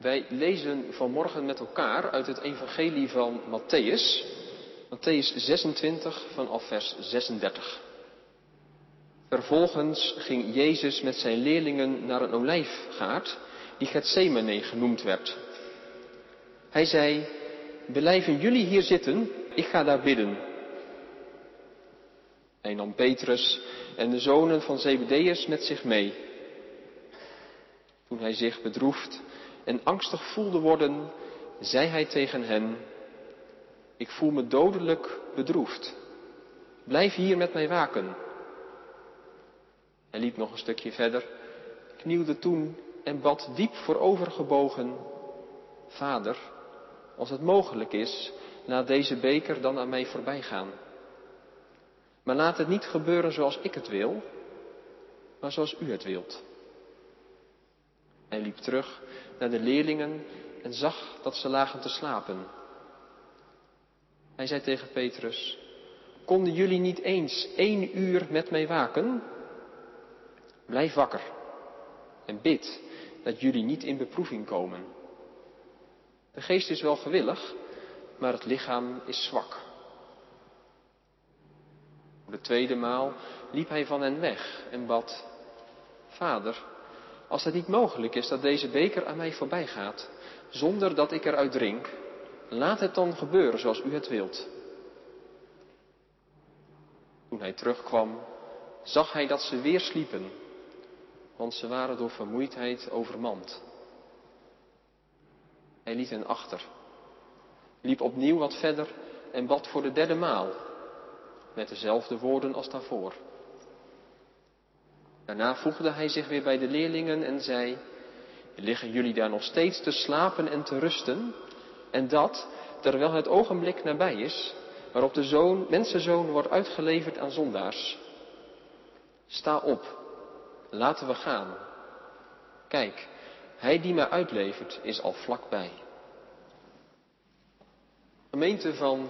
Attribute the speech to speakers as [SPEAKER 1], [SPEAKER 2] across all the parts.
[SPEAKER 1] Wij lezen vanmorgen met elkaar uit het Evangelie van Matthäus, Matthäus 26 vanaf vers 36. Vervolgens ging Jezus met zijn leerlingen naar een olijfgaard die Gethsemane genoemd werd. Hij zei, blijven jullie hier zitten, ik ga daar bidden. Hij nam Petrus en de zonen van Zebedeus met zich mee. Toen hij zich bedroefd en angstig voelde worden, zei hij tegen hen, ik voel me dodelijk bedroefd. Blijf hier met mij waken. Hij liep nog een stukje verder, knielde toen en bad diep voorovergebogen, Vader, als het mogelijk is, laat deze beker dan aan mij voorbij gaan. Maar laat het niet gebeuren zoals ik het wil, maar zoals u het wilt. Hij liep terug naar de leerlingen en zag dat ze lagen te slapen. Hij zei tegen Petrus, konden jullie niet eens één uur met mij waken? Blijf wakker en bid dat jullie niet in beproeving komen. De geest is wel gewillig, maar het lichaam is zwak. De tweede maal liep hij van hen weg en bad, Vader, als het niet mogelijk is dat deze beker aan mij voorbij gaat, zonder dat ik eruit drink, laat het dan gebeuren zoals u het wilt. Toen hij terugkwam, zag hij dat ze weer sliepen, want ze waren door vermoeidheid overmand. Hij liet hen achter, liep opnieuw wat verder en bad voor de derde maal, met dezelfde woorden als daarvoor. Daarna voegde hij zich weer bij de leerlingen en zei, liggen jullie daar nog steeds te slapen en te rusten? En dat, terwijl het ogenblik nabij is, waarop de zoon, mensenzoon wordt uitgeleverd aan zondaars. Sta op, laten we gaan. Kijk, hij die mij uitlevert is al vlakbij. Gemeente van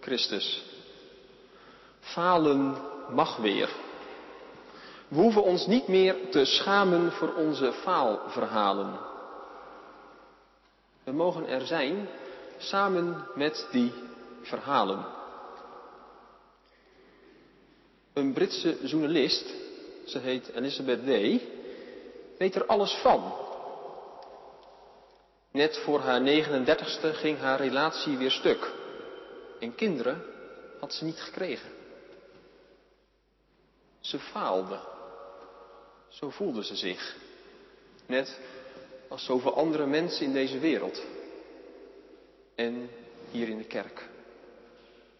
[SPEAKER 1] Christus. Falen mag weer. We hoeven ons niet meer te schamen voor onze faalverhalen. We mogen er zijn samen met die verhalen. Een Britse journalist, ze heet Elizabeth Day, weet er alles van. Net voor haar 39ste ging haar relatie weer stuk. En kinderen had ze niet gekregen. Ze faalde. Zo voelde ze zich. Net als zoveel andere mensen in deze wereld. En hier in de kerk.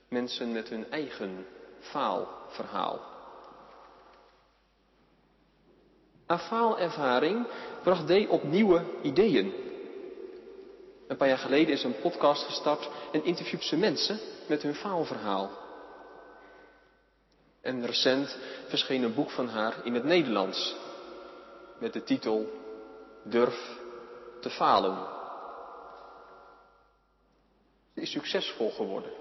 [SPEAKER 1] Mensen met hun eigen faalverhaal. Haar faalervaring bracht D op nieuwe ideeën. Een paar jaar geleden is een podcast gestart en interviewt ze mensen met hun faalverhaal. En recent verscheen een boek van haar in het Nederlands met de titel Durf te falen. Ze is succesvol geworden,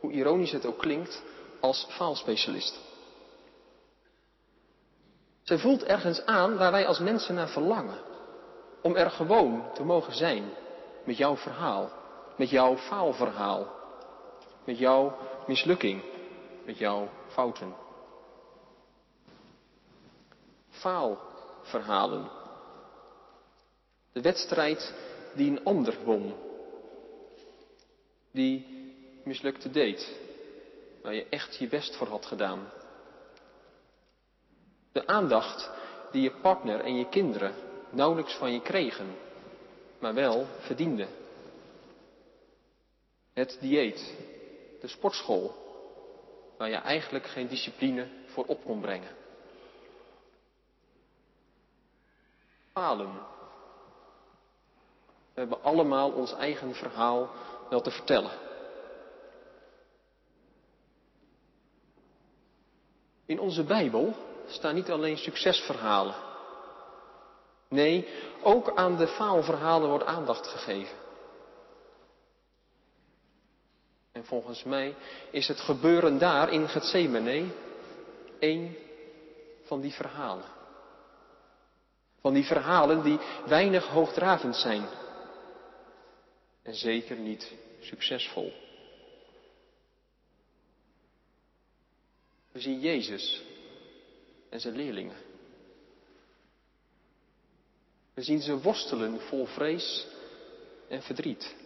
[SPEAKER 1] hoe ironisch het ook klinkt, als faalspecialist. Zij voelt ergens aan waar wij als mensen naar verlangen. Om er gewoon te mogen zijn met jouw verhaal, met jouw faalverhaal, met jouw mislukking, met jouw fouten. Faalverhalen. De wedstrijd die een ander won. Die mislukte deed. Waar je echt je best voor had gedaan. De aandacht die je partner en je kinderen nauwelijks van je kregen, maar wel verdienden. Het dieet, de sportschool, waar je eigenlijk geen discipline voor op kon brengen. Falen. We hebben allemaal ons eigen verhaal wel te vertellen. In onze Bijbel staan niet alleen succesverhalen. Nee, ook aan de faalverhalen wordt aandacht gegeven. En volgens mij is het gebeuren daar in Gethsemane één van die verhalen. Van die verhalen die weinig hoogdravend zijn. En zeker niet succesvol. We zien Jezus en zijn leerlingen. We zien ze worstelen vol vrees en verdriet.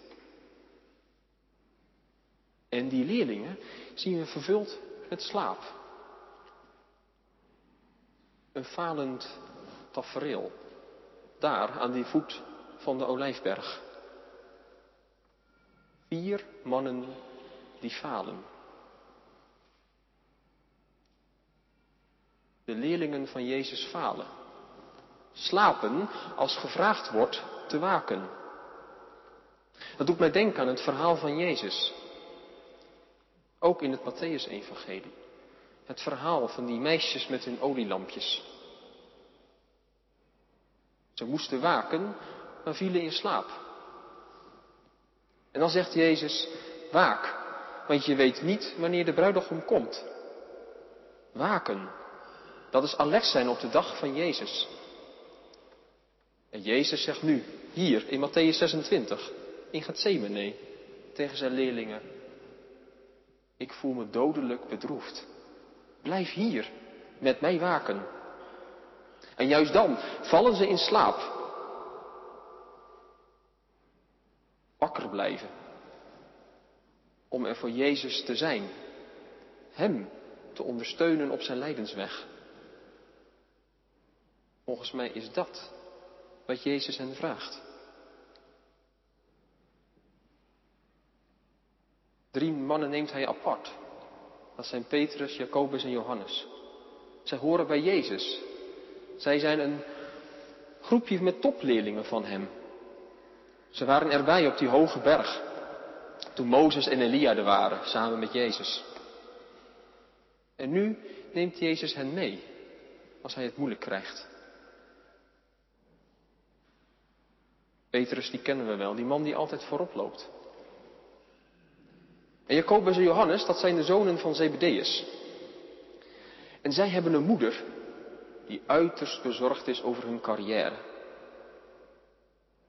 [SPEAKER 1] En die leerlingen zien we vervuld met slaap. Een falend tafereel. Daar aan die voet van de olijfberg. Vier mannen die falen. De leerlingen van Jezus falen. Slapen als gevraagd wordt te waken. Dat doet mij denken aan het verhaal van Jezus. Ook in het Matthäus-evangelie. Het verhaal van die meisjes met hun olielampjes. Ze moesten waken, maar vielen in slaap. En dan zegt Jezus, waak, want je weet niet wanneer de bruidegom komt. Waken, dat is alert zijn op de dag van Jezus. En Jezus zegt nu, hier in Matthäus 26, in Gethsemane, tegen zijn leerlingen, ik voel me dodelijk bedroefd. Blijf hier, met mij waken. En juist dan vallen ze in slaap. Wakker blijven. Om er voor Jezus te zijn. Hem te ondersteunen op zijn lijdensweg. Volgens mij is dat wat Jezus hen vraagt. Drie mannen neemt hij apart. Dat zijn Petrus, Jacobus en Johannes. Zij horen bij Jezus. Zij zijn een groepje met topleerlingen van hem. Ze waren erbij op die hoge berg. Toen Mozes en Elia er waren, samen met Jezus. En nu neemt Jezus hen mee, als hij het moeilijk krijgt. Petrus, die kennen we wel, die man die altijd voorop loopt. En Jacobus en Johannes, dat zijn de zonen van Zebedeus. En zij hebben een moeder die uiterst bezorgd is over hun carrière.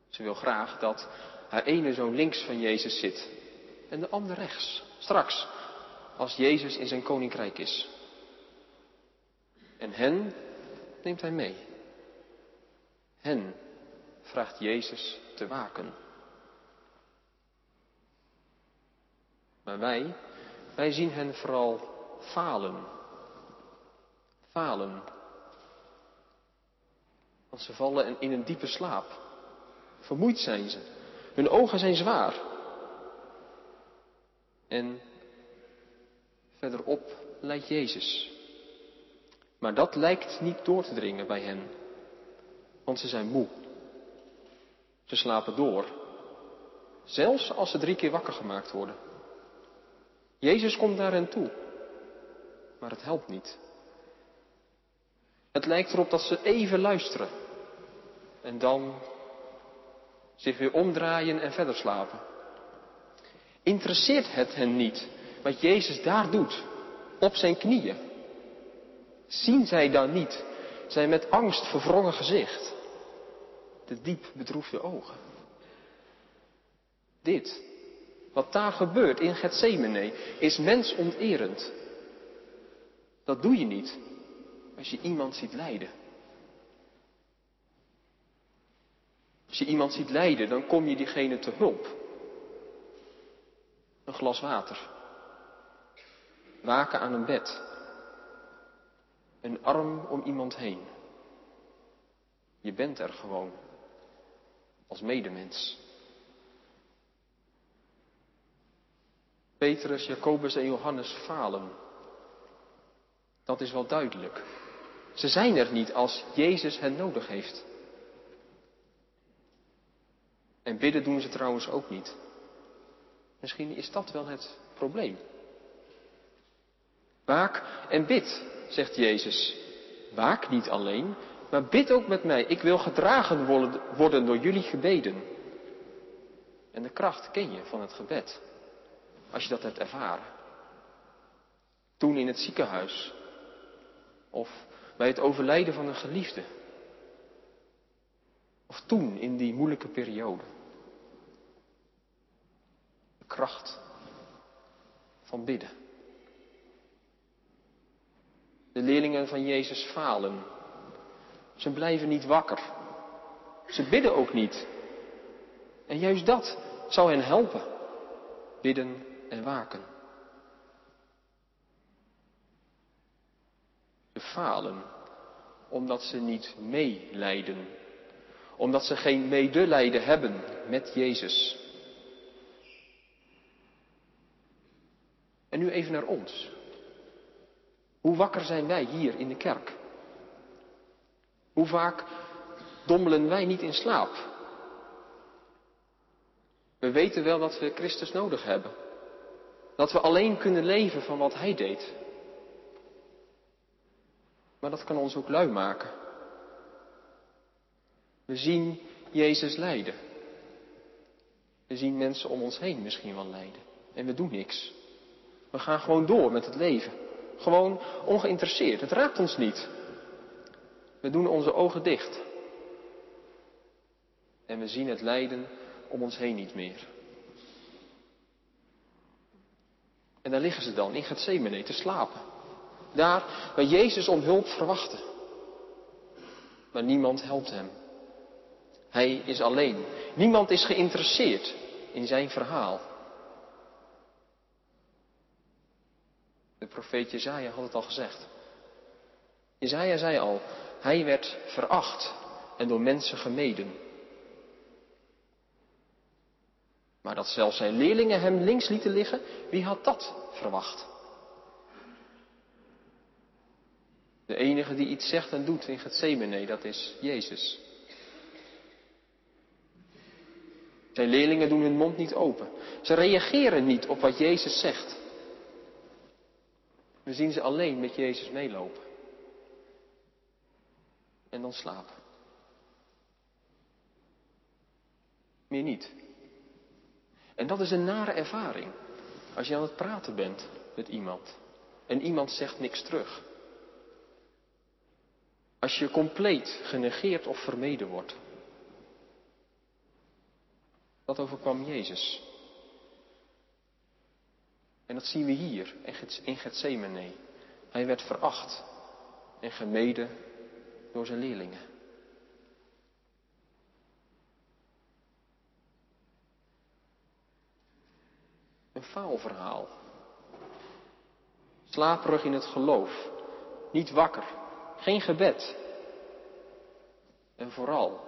[SPEAKER 1] Ze wil graag dat haar ene zoon links van Jezus zit en de ander rechts. Straks, als Jezus in zijn koninkrijk is. En hen neemt hij mee. Hen vraagt Jezus te waken. Maar wij, wij zien hen vooral falen. Falen. Want ze vallen in een diepe slaap. Vermoeid zijn ze. Hun ogen zijn zwaar. En verderop lijkt Jezus. Maar dat lijkt niet door te dringen bij hen. Want ze zijn moe. Ze slapen door. Zelfs als ze drie keer wakker gemaakt worden. Jezus komt naar hen toe. Maar het helpt niet. Het lijkt erop dat ze even luisteren. En dan zich weer omdraaien en verder slapen. Interesseert het hen niet wat Jezus daar doet, op zijn knieën? Zien zij dan niet zijn met angst verwrongen gezicht, de diep bedroefde ogen? Dit, wat daar gebeurt in Gethsemane, is mensonterend. Dat doe je niet als je iemand ziet lijden. Als je iemand ziet lijden, dan kom je diegene te hulp. Een glas water. Waken aan een bed. Een arm om iemand heen. Je bent er gewoon. Als medemens. Petrus, Jacobus en Johannes falen. Dat is wel duidelijk. Ze zijn er niet als Jezus hen nodig heeft. En bidden doen ze trouwens ook niet. Misschien is dat wel het probleem. Waak en bid, zegt Jezus. Waak niet alleen, maar bid ook met mij. Ik wil gedragen worden door jullie gebeden. En de kracht ken je van het gebed, als je dat hebt ervaren. Toen in het ziekenhuis, of bij het overlijden van een geliefde. Of toen in die moeilijke periode. De kracht van bidden. De leerlingen van Jezus falen. Ze blijven niet wakker. Ze bidden ook niet. En juist dat zou hen helpen. Bidden en waken. Ze falen omdat ze niet meelijden. Omdat ze geen medelijden hebben met Jezus. En nu even naar ons. Hoe wakker zijn wij hier in de kerk? Hoe vaak dommelen wij niet in slaap? We weten wel dat we Christus nodig hebben. Dat we alleen kunnen leven van wat Hij deed. Maar dat kan ons ook lui maken. We zien Jezus lijden. We zien mensen om ons heen misschien wel lijden. En we doen niks. We gaan gewoon door met het leven. Gewoon ongeïnteresseerd. Het raakt ons niet. We doen onze ogen dicht. En we zien het lijden om ons heen niet meer. En daar liggen ze dan in Gethsemane te slapen. Daar waar Jezus om hulp verwachtte. Maar niemand helpt hem. Hij is alleen. Niemand is geïnteresseerd in zijn verhaal. De profeet Jezaja had het al gezegd. Jezaja zei al, hij werd veracht en door mensen gemeden. Maar dat zelfs zijn leerlingen hem links lieten liggen, wie had dat verwacht? De enige die iets zegt en doet in Gethsemane, dat is Jezus. Zijn leerlingen doen hun mond niet open. Ze reageren niet op wat Jezus zegt. We zien ze alleen met Jezus meelopen. En dan slapen. Meer niet. En dat is een nare ervaring. Als je aan het praten bent met iemand. En iemand zegt niks terug. Als je compleet genegeerd of vermeden wordt. Dat overkwam Jezus. En dat zien we hier in Gethsemane. Hij werd veracht en gemeden door zijn leerlingen. Een faalverhaal. Slaperig in het geloof. Niet wakker. Geen gebed. En vooral,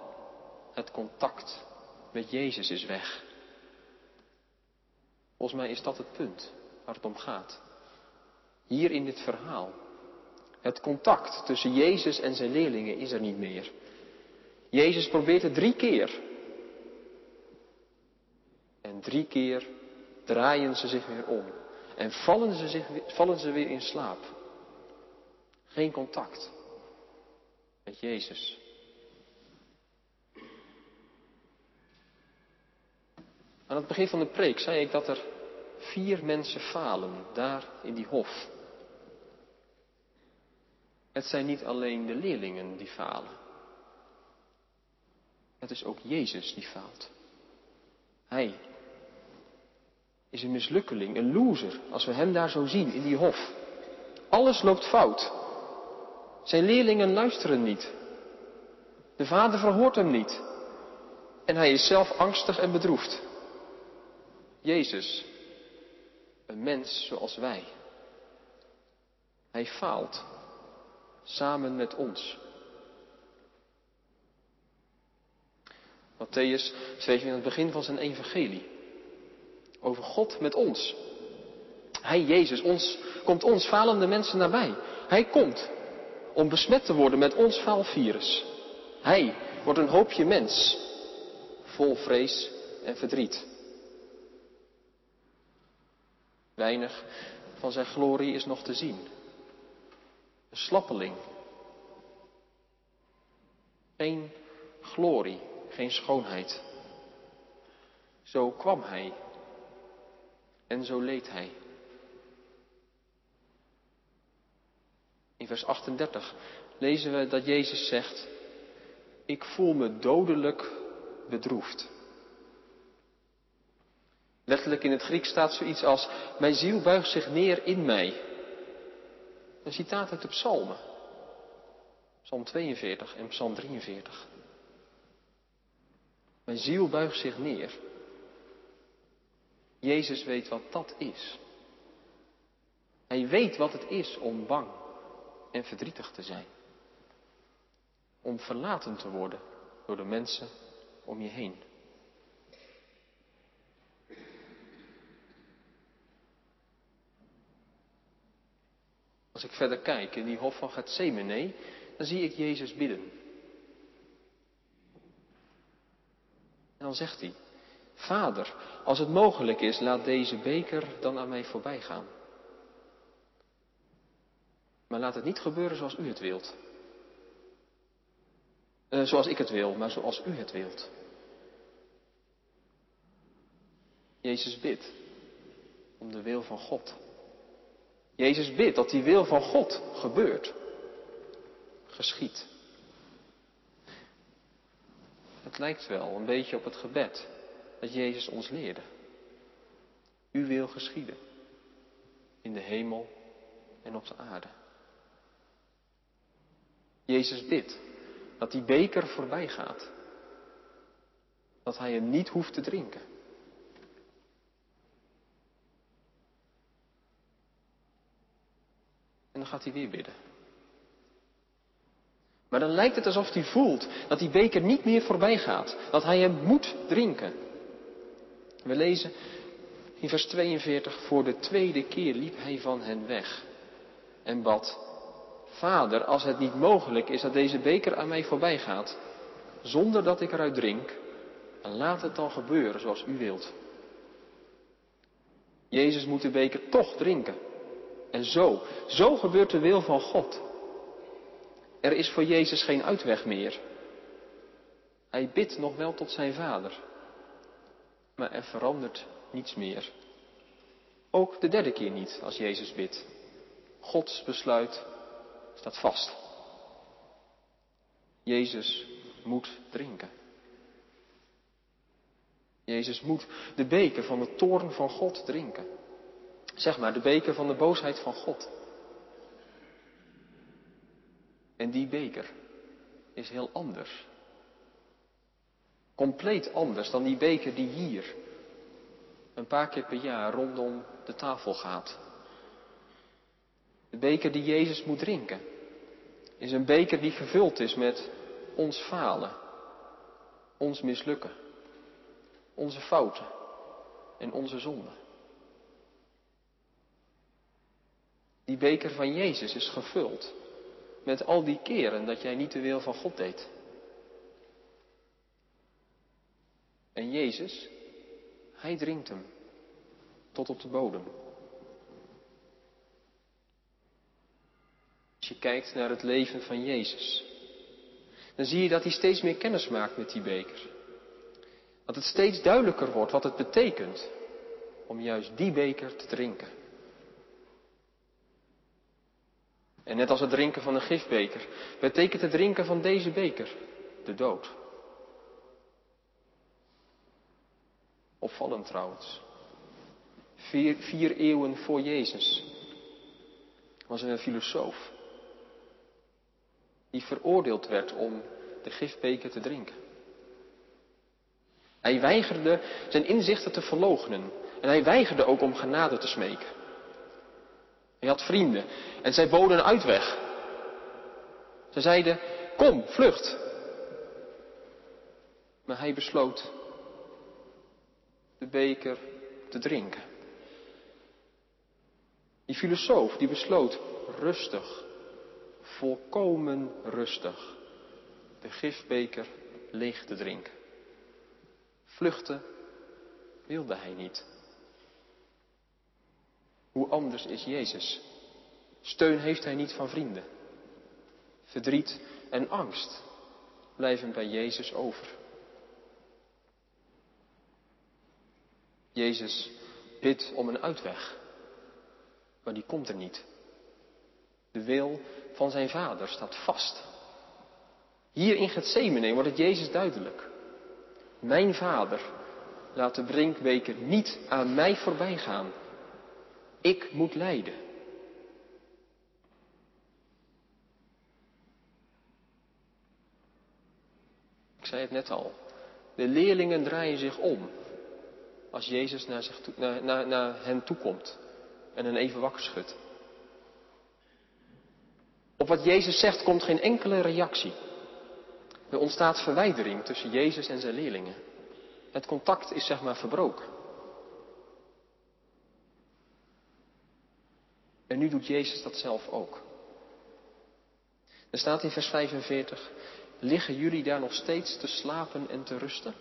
[SPEAKER 1] het contact met Jezus is weg. Volgens mij is dat het punt waar het om gaat. Hier in dit verhaal. Het contact tussen Jezus en zijn leerlingen is er niet meer. Jezus probeert het drie keer. En drie keer draaien ze zich weer om. En vallen ze, zich, vallen ze weer in slaap. Geen contact met Jezus. Aan het begin van de preek zei ik dat er vier mensen falen daar in die hof. Het zijn niet alleen de leerlingen die falen. Het is ook Jezus die faalt. Hij is een mislukkeling, een loser, als we hem daar zo zien in die hof. Alles loopt fout. Zijn leerlingen luisteren niet. De vader verhoort hem niet. En hij is zelf angstig en bedroefd. Jezus, een mens zoals wij. Hij faalt samen met ons. Matthäus schreef in het begin van zijn evangelie over God met ons. Hij, Jezus, ons, komt ons falende mensen nabij. Hij komt om besmet te worden met ons faalvirus. Hij wordt een hoopje mens, vol vrees en verdriet. Weinig van zijn glorie is nog te zien. Een slappeling. Geen glorie, geen schoonheid. Zo kwam hij en zo leed hij. In vers 38 lezen we dat Jezus zegt, ik voel me dodelijk bedroefd. Letterlijk in het Grieks staat zoiets als, mijn ziel buigt zich neer in mij. Een citaat uit de psalmen. Psalm 42 en Psalm 43. Mijn ziel buigt zich neer. Jezus weet wat dat is. Hij weet wat het is om bang en verdrietig te zijn. Om verlaten te worden door de mensen om je heen. Als ik verder kijk in die hof van Gethsemane, dan zie ik Jezus bidden. En dan zegt hij, Vader, als het mogelijk is, laat deze beker dan aan mij voorbij gaan. Maar laat het niet gebeuren zoals u het wilt. Uh, zoals ik het wil, maar zoals u het wilt. Jezus bidt om de wil van God. Jezus bidt dat die wil van God gebeurt, geschiet. Het lijkt wel een beetje op het gebed dat Jezus ons leerde. U wil geschieden in de hemel en op de aarde. Jezus bidt dat die beker voorbij gaat. Dat hij hem niet hoeft te drinken. En dan gaat hij weer bidden. Maar dan lijkt het alsof hij voelt dat die beker niet meer voorbij gaat. Dat hij hem moet drinken. We lezen in vers 42, voor de tweede keer liep hij van hen weg en bad, Vader, als het niet mogelijk is dat deze beker aan mij voorbij gaat, zonder dat ik eruit drink, laat het dan gebeuren zoals u wilt. Jezus moet de beker toch drinken. En zo, zo gebeurt de wil van God. Er is voor Jezus geen uitweg meer. Hij bidt nog wel tot zijn Vader, maar er verandert niets meer. Ook de derde keer niet als Jezus bidt. Gods besluit staat vast. Jezus moet drinken. Jezus moet de beker van de toorn van God drinken. Zeg maar, de beker van de boosheid van God. En die beker is heel anders. Compleet anders dan die beker die hier een paar keer per jaar rondom de tafel gaat. De beker die Jezus moet drinken is een beker die gevuld is met ons falen, ons mislukken, onze fouten en onze zonden. Die beker van Jezus is gevuld met al die keren dat jij niet de wil van God deed. En Jezus, Hij drinkt hem tot op de bodem. Als je kijkt naar het leven van Jezus, dan zie je dat hij steeds meer kennis maakt met die beker. Dat het steeds duidelijker wordt wat het betekent om juist die beker te drinken. En net als het drinken van een gifbeker, betekent het drinken van deze beker de dood. Opvallend trouwens. Vier, vier eeuwen voor Jezus was er een filosoof die veroordeeld werd om de gifbeker te drinken. Hij weigerde zijn inzichten te verloochenen en hij weigerde ook om genade te smeken. Hij had vrienden en zij boden een uitweg. Ze zeiden, kom, vlucht. Maar hij besloot de beker te drinken. Die filosoof die besloot rustig, volkomen rustig, de gifbeker leeg te drinken. Vluchten wilde hij niet. Hoe anders is Jezus? Steun heeft hij niet van vrienden. Verdriet en angst blijven bij Jezus over. Jezus bidt om een uitweg, maar die komt er niet. De wil van zijn vader staat vast. Hier in Gethsemane wordt het Jezus duidelijk. Mijn vader, laat de drinkbeker niet aan mij voorbij gaan. Ik moet lijden. Ik zei het net al. De leerlingen draaien zich om als Jezus naar, zich toe, naar, hen toekomt en hen even wakker schudt. Op wat Jezus zegt komt geen enkele reactie. Er ontstaat verwijdering tussen Jezus en zijn leerlingen. Het contact is zeg maar verbroken. En nu doet Jezus dat zelf ook. Er staat in vers 45, liggen jullie daar nog steeds te slapen en te rusten?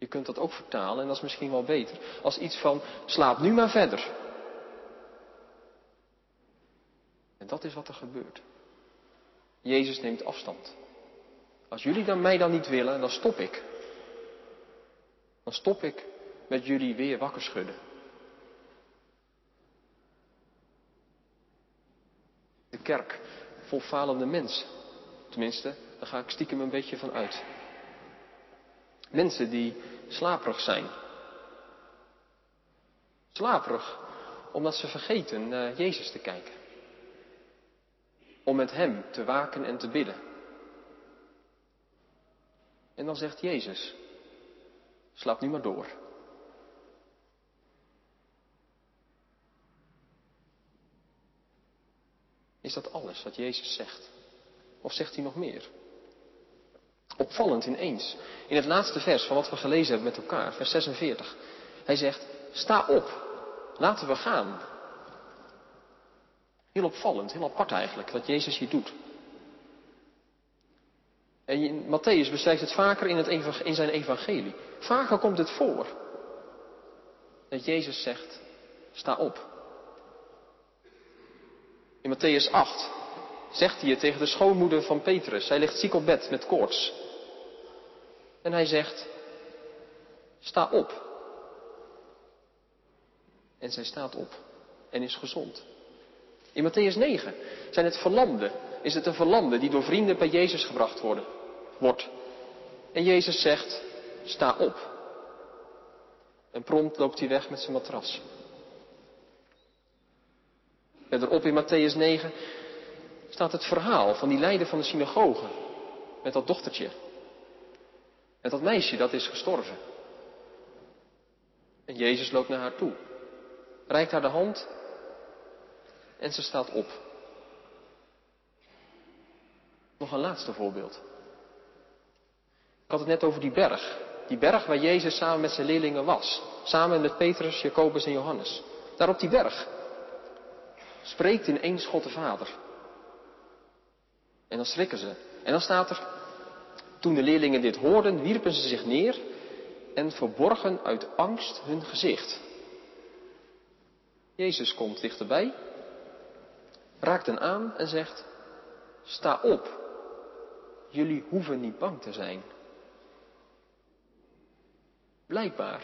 [SPEAKER 1] Je kunt dat ook vertalen, en dat is misschien wel beter, als iets van slaap nu maar verder. En dat is wat er gebeurt. Jezus neemt afstand. Als jullie dan mij dan niet willen, dan stop ik. Dan stop ik met jullie weer wakker schudden. De kerk vol falende mensen. Tenminste, daar ga ik stiekem een beetje van uit. Mensen die slaperig zijn. Slaperig omdat ze vergeten naar Jezus te kijken. Om met Hem te waken en te bidden. En dan zegt Jezus, slaap nu maar door. Is dat alles wat Jezus zegt? Of zegt hij nog meer? Opvallend ineens. In het laatste vers van wat we gelezen hebben met elkaar, vers 46. Hij zegt, sta op, laten we gaan. Heel opvallend, heel apart eigenlijk, wat Jezus hier doet. En Matthäus beschrijft het vaker in, het in zijn evangelie. Vaker komt het voor. Dat Jezus zegt, sta op. In Matthäus 8 zegt hij het tegen de schoonmoeder van Petrus. Hij ligt ziek op bed met koorts. En hij zegt, sta op. En zij staat op en is gezond. In Matthäus 9 zijn het verlamden. Is het een verlamde die door vrienden bij Jezus gebracht worden, wordt. En Jezus zegt, sta op. En prompt loopt hij weg met zijn matras. Verderop in Matthäus 9 staat het verhaal van die leider van de synagoge. Met dat dochtertje. Met dat meisje dat is gestorven. En Jezus loopt naar haar toe. Reikt haar de hand. En ze staat op. Nog een laatste voorbeeld. Ik had het net over die berg. Die berg waar Jezus samen met zijn leerlingen was. Samen met Petrus, Jacobus en Johannes. Daar op die berg. Spreekt in één schot de Vader. En dan schrikken ze. En dan staat er, toen de leerlingen dit hoorden, wierpen ze zich neer en verborgen uit angst hun gezicht. Jezus komt dichterbij, raakt hen aan en zegt, sta op, jullie hoeven niet bang te zijn. Blijkbaar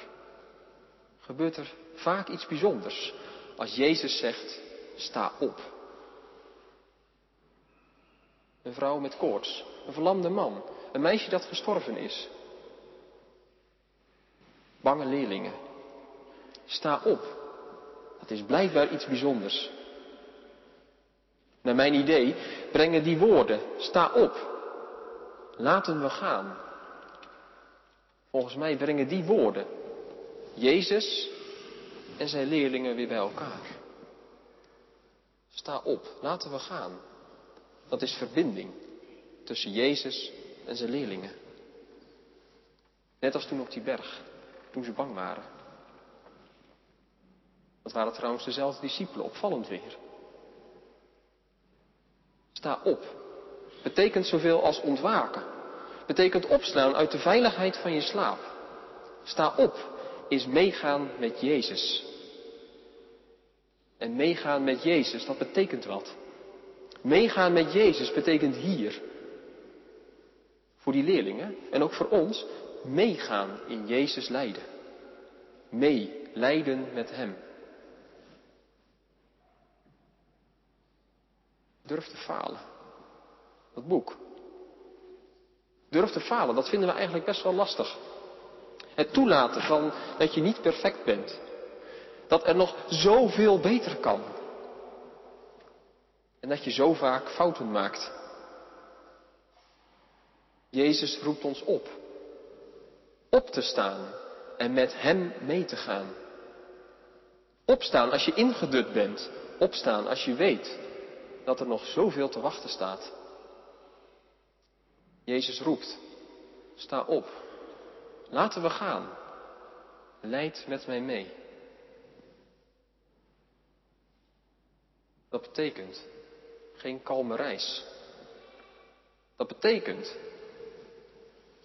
[SPEAKER 1] gebeurt er vaak iets bijzonders als Jezus zegt, sta op. Een vrouw met koorts, een verlamde man, een meisje dat gestorven is. Bange leerlingen. Sta op. Dat is blijkbaar iets bijzonders. Naar mijn idee brengen die woorden, sta op, laten we gaan. Volgens mij brengen die woorden Jezus en zijn leerlingen weer bij elkaar. Sta op, laten we gaan. Dat is verbinding tussen Jezus en zijn leerlingen. Net als toen op die berg, toen ze bang waren. Dat waren trouwens dezelfde discipelen, opvallend weer. Sta op. Betekent zoveel als ontwaken. Betekent opstaan uit de veiligheid van je slaap. Sta op is meegaan met Jezus. En meegaan met Jezus, dat betekent wat. Meegaan met Jezus betekent hier, voor die leerlingen en ook voor ons, meegaan in Jezus lijden. Mee lijden met Hem. Durf te falen. Dat boek, Durf te falen, dat vinden we eigenlijk best wel lastig. Het toelaten van dat je niet perfect bent. Dat er nog zoveel beter kan. En dat je zo vaak fouten maakt. Jezus roept ons op. Op te staan en met Hem mee te gaan. Opstaan als je ingedut bent. Opstaan als je weet dat er nog zoveel te wachten staat. Jezus roept, sta op, laten we gaan, leid met mij mee. Dat betekent geen kalme reis. Dat betekent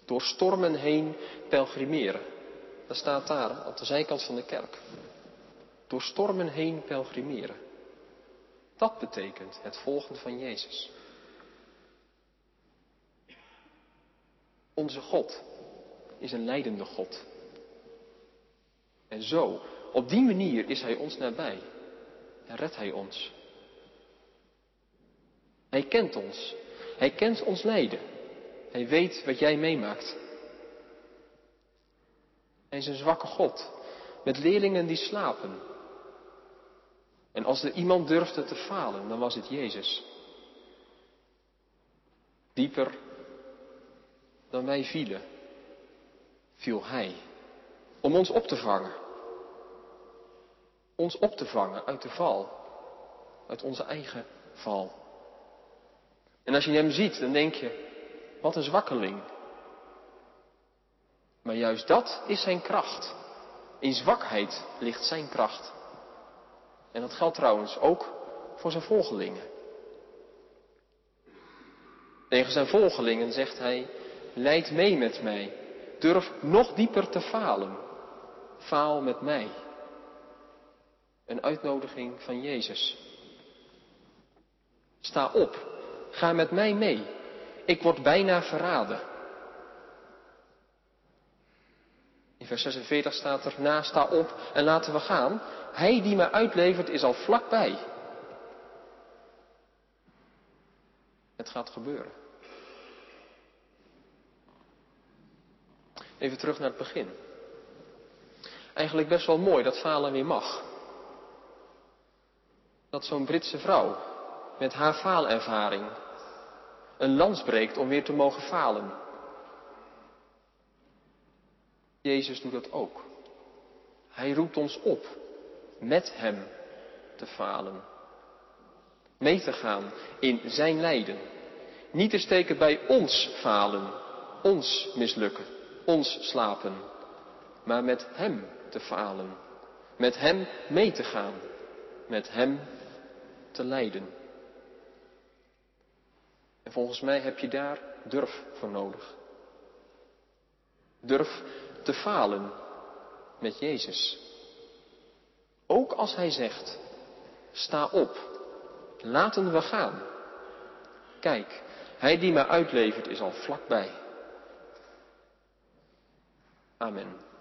[SPEAKER 1] door stormen heen pelgrimeren. Dat staat daar op de zijkant van de kerk. Door stormen heen pelgrimeren. Dat betekent het volgen van Jezus. Onze God is een leidende God. En zo, op die manier is Hij ons nabij en redt Hij ons. Hij kent ons. Hij kent ons lijden. Hij weet wat jij meemaakt. Hij is een zwakke God met leerlingen die slapen. En als er iemand durfde te falen, dan was het Jezus. Dieper dan wij vielen, viel Hij om ons op te vangen. Ons op te vangen uit de val, uit onze eigen val. En als je hem ziet, dan denk je, wat een zwakkeling. Maar juist dat is zijn kracht. In zwakheid ligt zijn kracht. En dat geldt trouwens ook voor zijn volgelingen. Tegen zijn volgelingen zegt hij, leid mee met mij. Durf nog dieper te falen. Faal met mij. Een uitnodiging van Jezus. Sta op. Ga met mij mee. Ik word bijna verraden. In vers 46 staat er, na sta op en laten we gaan. Hij die mij uitlevert is al vlakbij. Het gaat gebeuren. Even terug naar het begin. Eigenlijk best wel mooi dat falen weer mag. Dat zo'n Britse vrouw met haar faalervaring een lans breekt om weer te mogen falen. Jezus doet dat ook. Hij roept ons op met Hem te falen. Mee te gaan in Zijn lijden. Niet te steken bij ons falen, ons mislukken, ons slapen, maar met Hem te falen. Met Hem mee te gaan, met Hem te lijden. En volgens mij heb je daar durf voor nodig. Durf te falen met Jezus. Ook als Hij zegt, sta op, laten we gaan. Kijk, Hij die mij uitlevert is al vlakbij. Amen.